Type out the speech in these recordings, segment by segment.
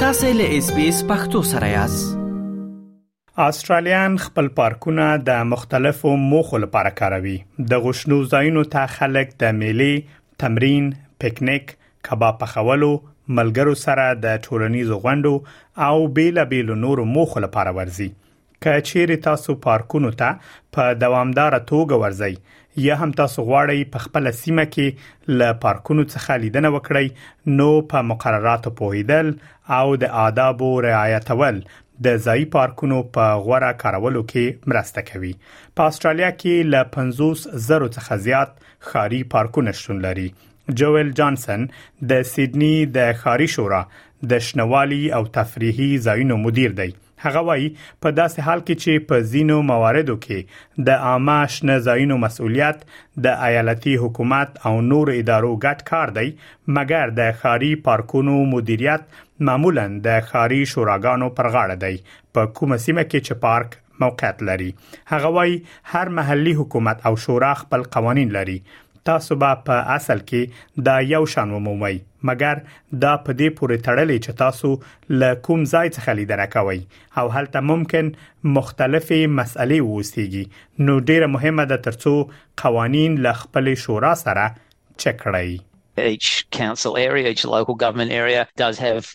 تاسو له اس بي اس پختو سره یاست استرالیان خپل پارکونه د مختلفو موخو لپاره کاروي د غشنو ځایونو ته خلک د میلي تمرین پکنیک کباب پخولو ملګرو سره د ټولنیزو غونډو او بیلابیلو نورو موخو لپاره ورزي که چیرې تاسو پارکونو ته په دوامدار توګه ورځئ یا هم تاسو غواړئ په خپل سیمه کې له پارکونو څخه لیدنه وکړئ نو په مقرراتو پوهیدل او د آداب او رعایتول د ځایي پارکونو په غوړه کارولو کې مرسته کوي په استرالیا کې له 50 زرو څخه زیات خاري پارکونه شتون لري جوئل جانسن د سیدنی د خاري شورا د شنوالي او تفریحي ځایونو مدیر دی هغه وایي په داسې حال کې چې په ځینو مواردو کې د عامه شنه ځایونو مسؤلیت د ایالتي حکومت او نور ادارو ګډ کار دی مګر د خاري پارکونو مدیریت معمولا د خاري شوراګانو پر غاړه دی په کومه سیمه کې چې پارک موقعیت لري هغه وایي هر محلي حکومت او شورا خپل قوانين لري تاسو به په اصل کې دا یو شان ومومئ مګر دا په دې پورې تړلې چې تاسو له کوم ځای څخه لیدنه کوئ او هلته ممکن مختلفې مسئلې ووسیږي نو ډیره مهمه ده ترڅو قوانین له خپل شورا سره چک کړئ each council area, each local government area does have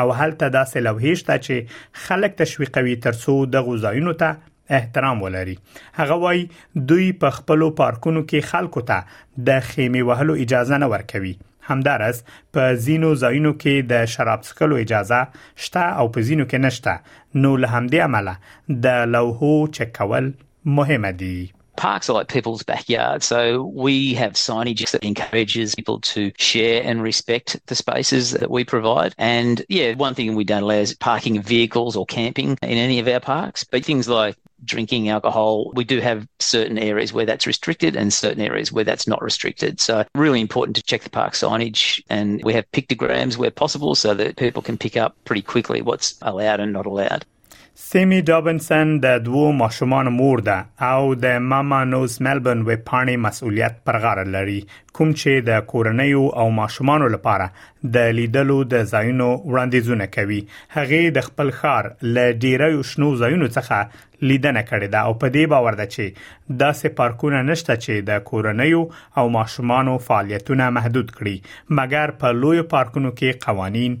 او هلته داسې لوحې شته چې خلک تشویقوي ترڅو دغه ځایونو ته احترام ولري هغه وای دوی په خپل پارکونو کې خلکو ته د خیمه وهلو اجازه نه ورکوي همدارس په زینو ځایونو کې د شراب څښلو اجازه شته او په زینو کې نشته نو له همدې امله د لوحو چک کول مهمه دي parks are like people's backyards. So we have signage that encourages people to share and respect the spaces that we provide. And yeah, one thing we don't allow is parking of vehicles or camping in any of our parks, but things like drinking alcohol. We do have certain areas where that's restricted and certain areas where that's not restricted. So really important to check the park signage and we have pictograms where possible so that people can pick up pretty quickly what's allowed and not allowed. سیمی ډابنسن د دوو ماشومان مور ده او د ماما نوز ملبورن ویب پاڼې مسؤلیت پر غاړه لري کوم چې د کورنۍ او ماشومان لپاره د لیدلو د ځایونو وړاندیزونه کوي هغه د خپل خار ل ډیری شنو ځایونو څخه لیدنه کړې ده او په دې باور ده چې داسې پارکونه نشته چې د کورنۍ او ماشومان فعالیتونه محدود کړي مګر په لوی پارکونو کې قوانين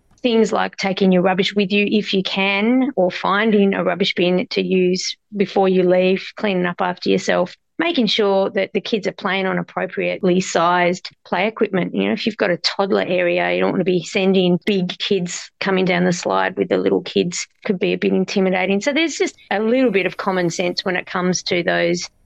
things like taking your rubbish with you if you can, or finding a rubbish bin to use before you leave, cleaning up after yourself, making sure that the kids are playing on appropriately sized play equipment. You know, if you've got a toddler area, you don't want to be sending big kids coming down the slide with the little kids could be a bit intimidating. So there's just a little bit of common sense when it comes to those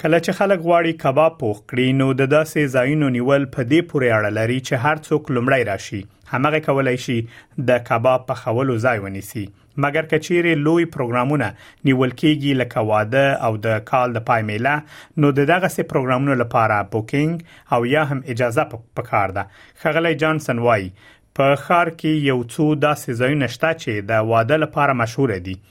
کله چې خلک غواړي کباب پوخ کړي نو د داسې ځایونو نیول په دې پورې اړه لري چې هر څوک لومړی راشي همغه کولای شي د کباب په خولو ځای ونیسي مګر کچيري لوی پروګرامونه نیول کیږي لکه واده او د کال د پای میله نو دغه سي پروګرامونو لپاره بوکینګ او یا هم اجازه پکار ده خغلی جانسن وای په خار کې یو څو داسې ځایونه شته چې د واده لپاره مشهور دي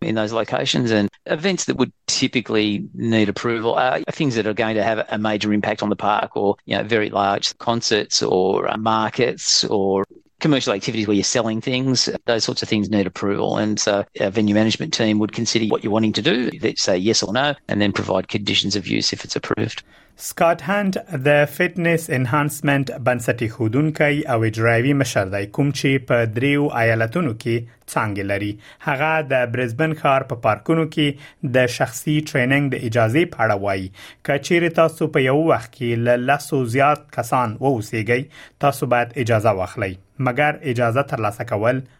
in those locations and events that would typically need approval are things that are going to have a major impact on the park or you know very large concerts or uh, markets or commercial activities where you're selling things, those sorts of things need approval. And so a venue management team would consider what you're wanting to do. They'd say yes or no, and then provide conditions of use if it's approved. سکاټ هانت د فټنس انهانسمنت بنسټي خودونکي او اجرایوي مشر دی کوم چې په دریو ایالتونو کې څنګه لري هغه د برزبن ښار په پارکونو کې د شخصي ټریننګ د اجازه په اړه وایي کچېره تاسو په یو وخت کې ل لاسو زیات کسان ووسیږئ تاسو باید اجازه واخلئ مګر اجازه ترلاسه کول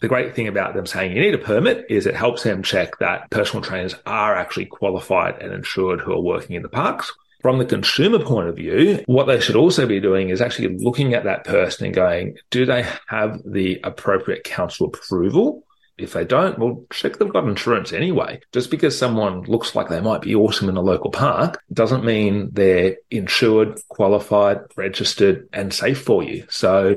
The great thing about them saying you need a permit is it helps them check that personal trainers are actually qualified and insured who are working in the parks. From the consumer point of view, what they should also be doing is actually looking at that person and going, do they have the appropriate council approval if they don't, well, check they've got insurance anyway. Just because someone looks like they might be awesome in a local park doesn't mean they're insured, qualified, registered, and safe for you. So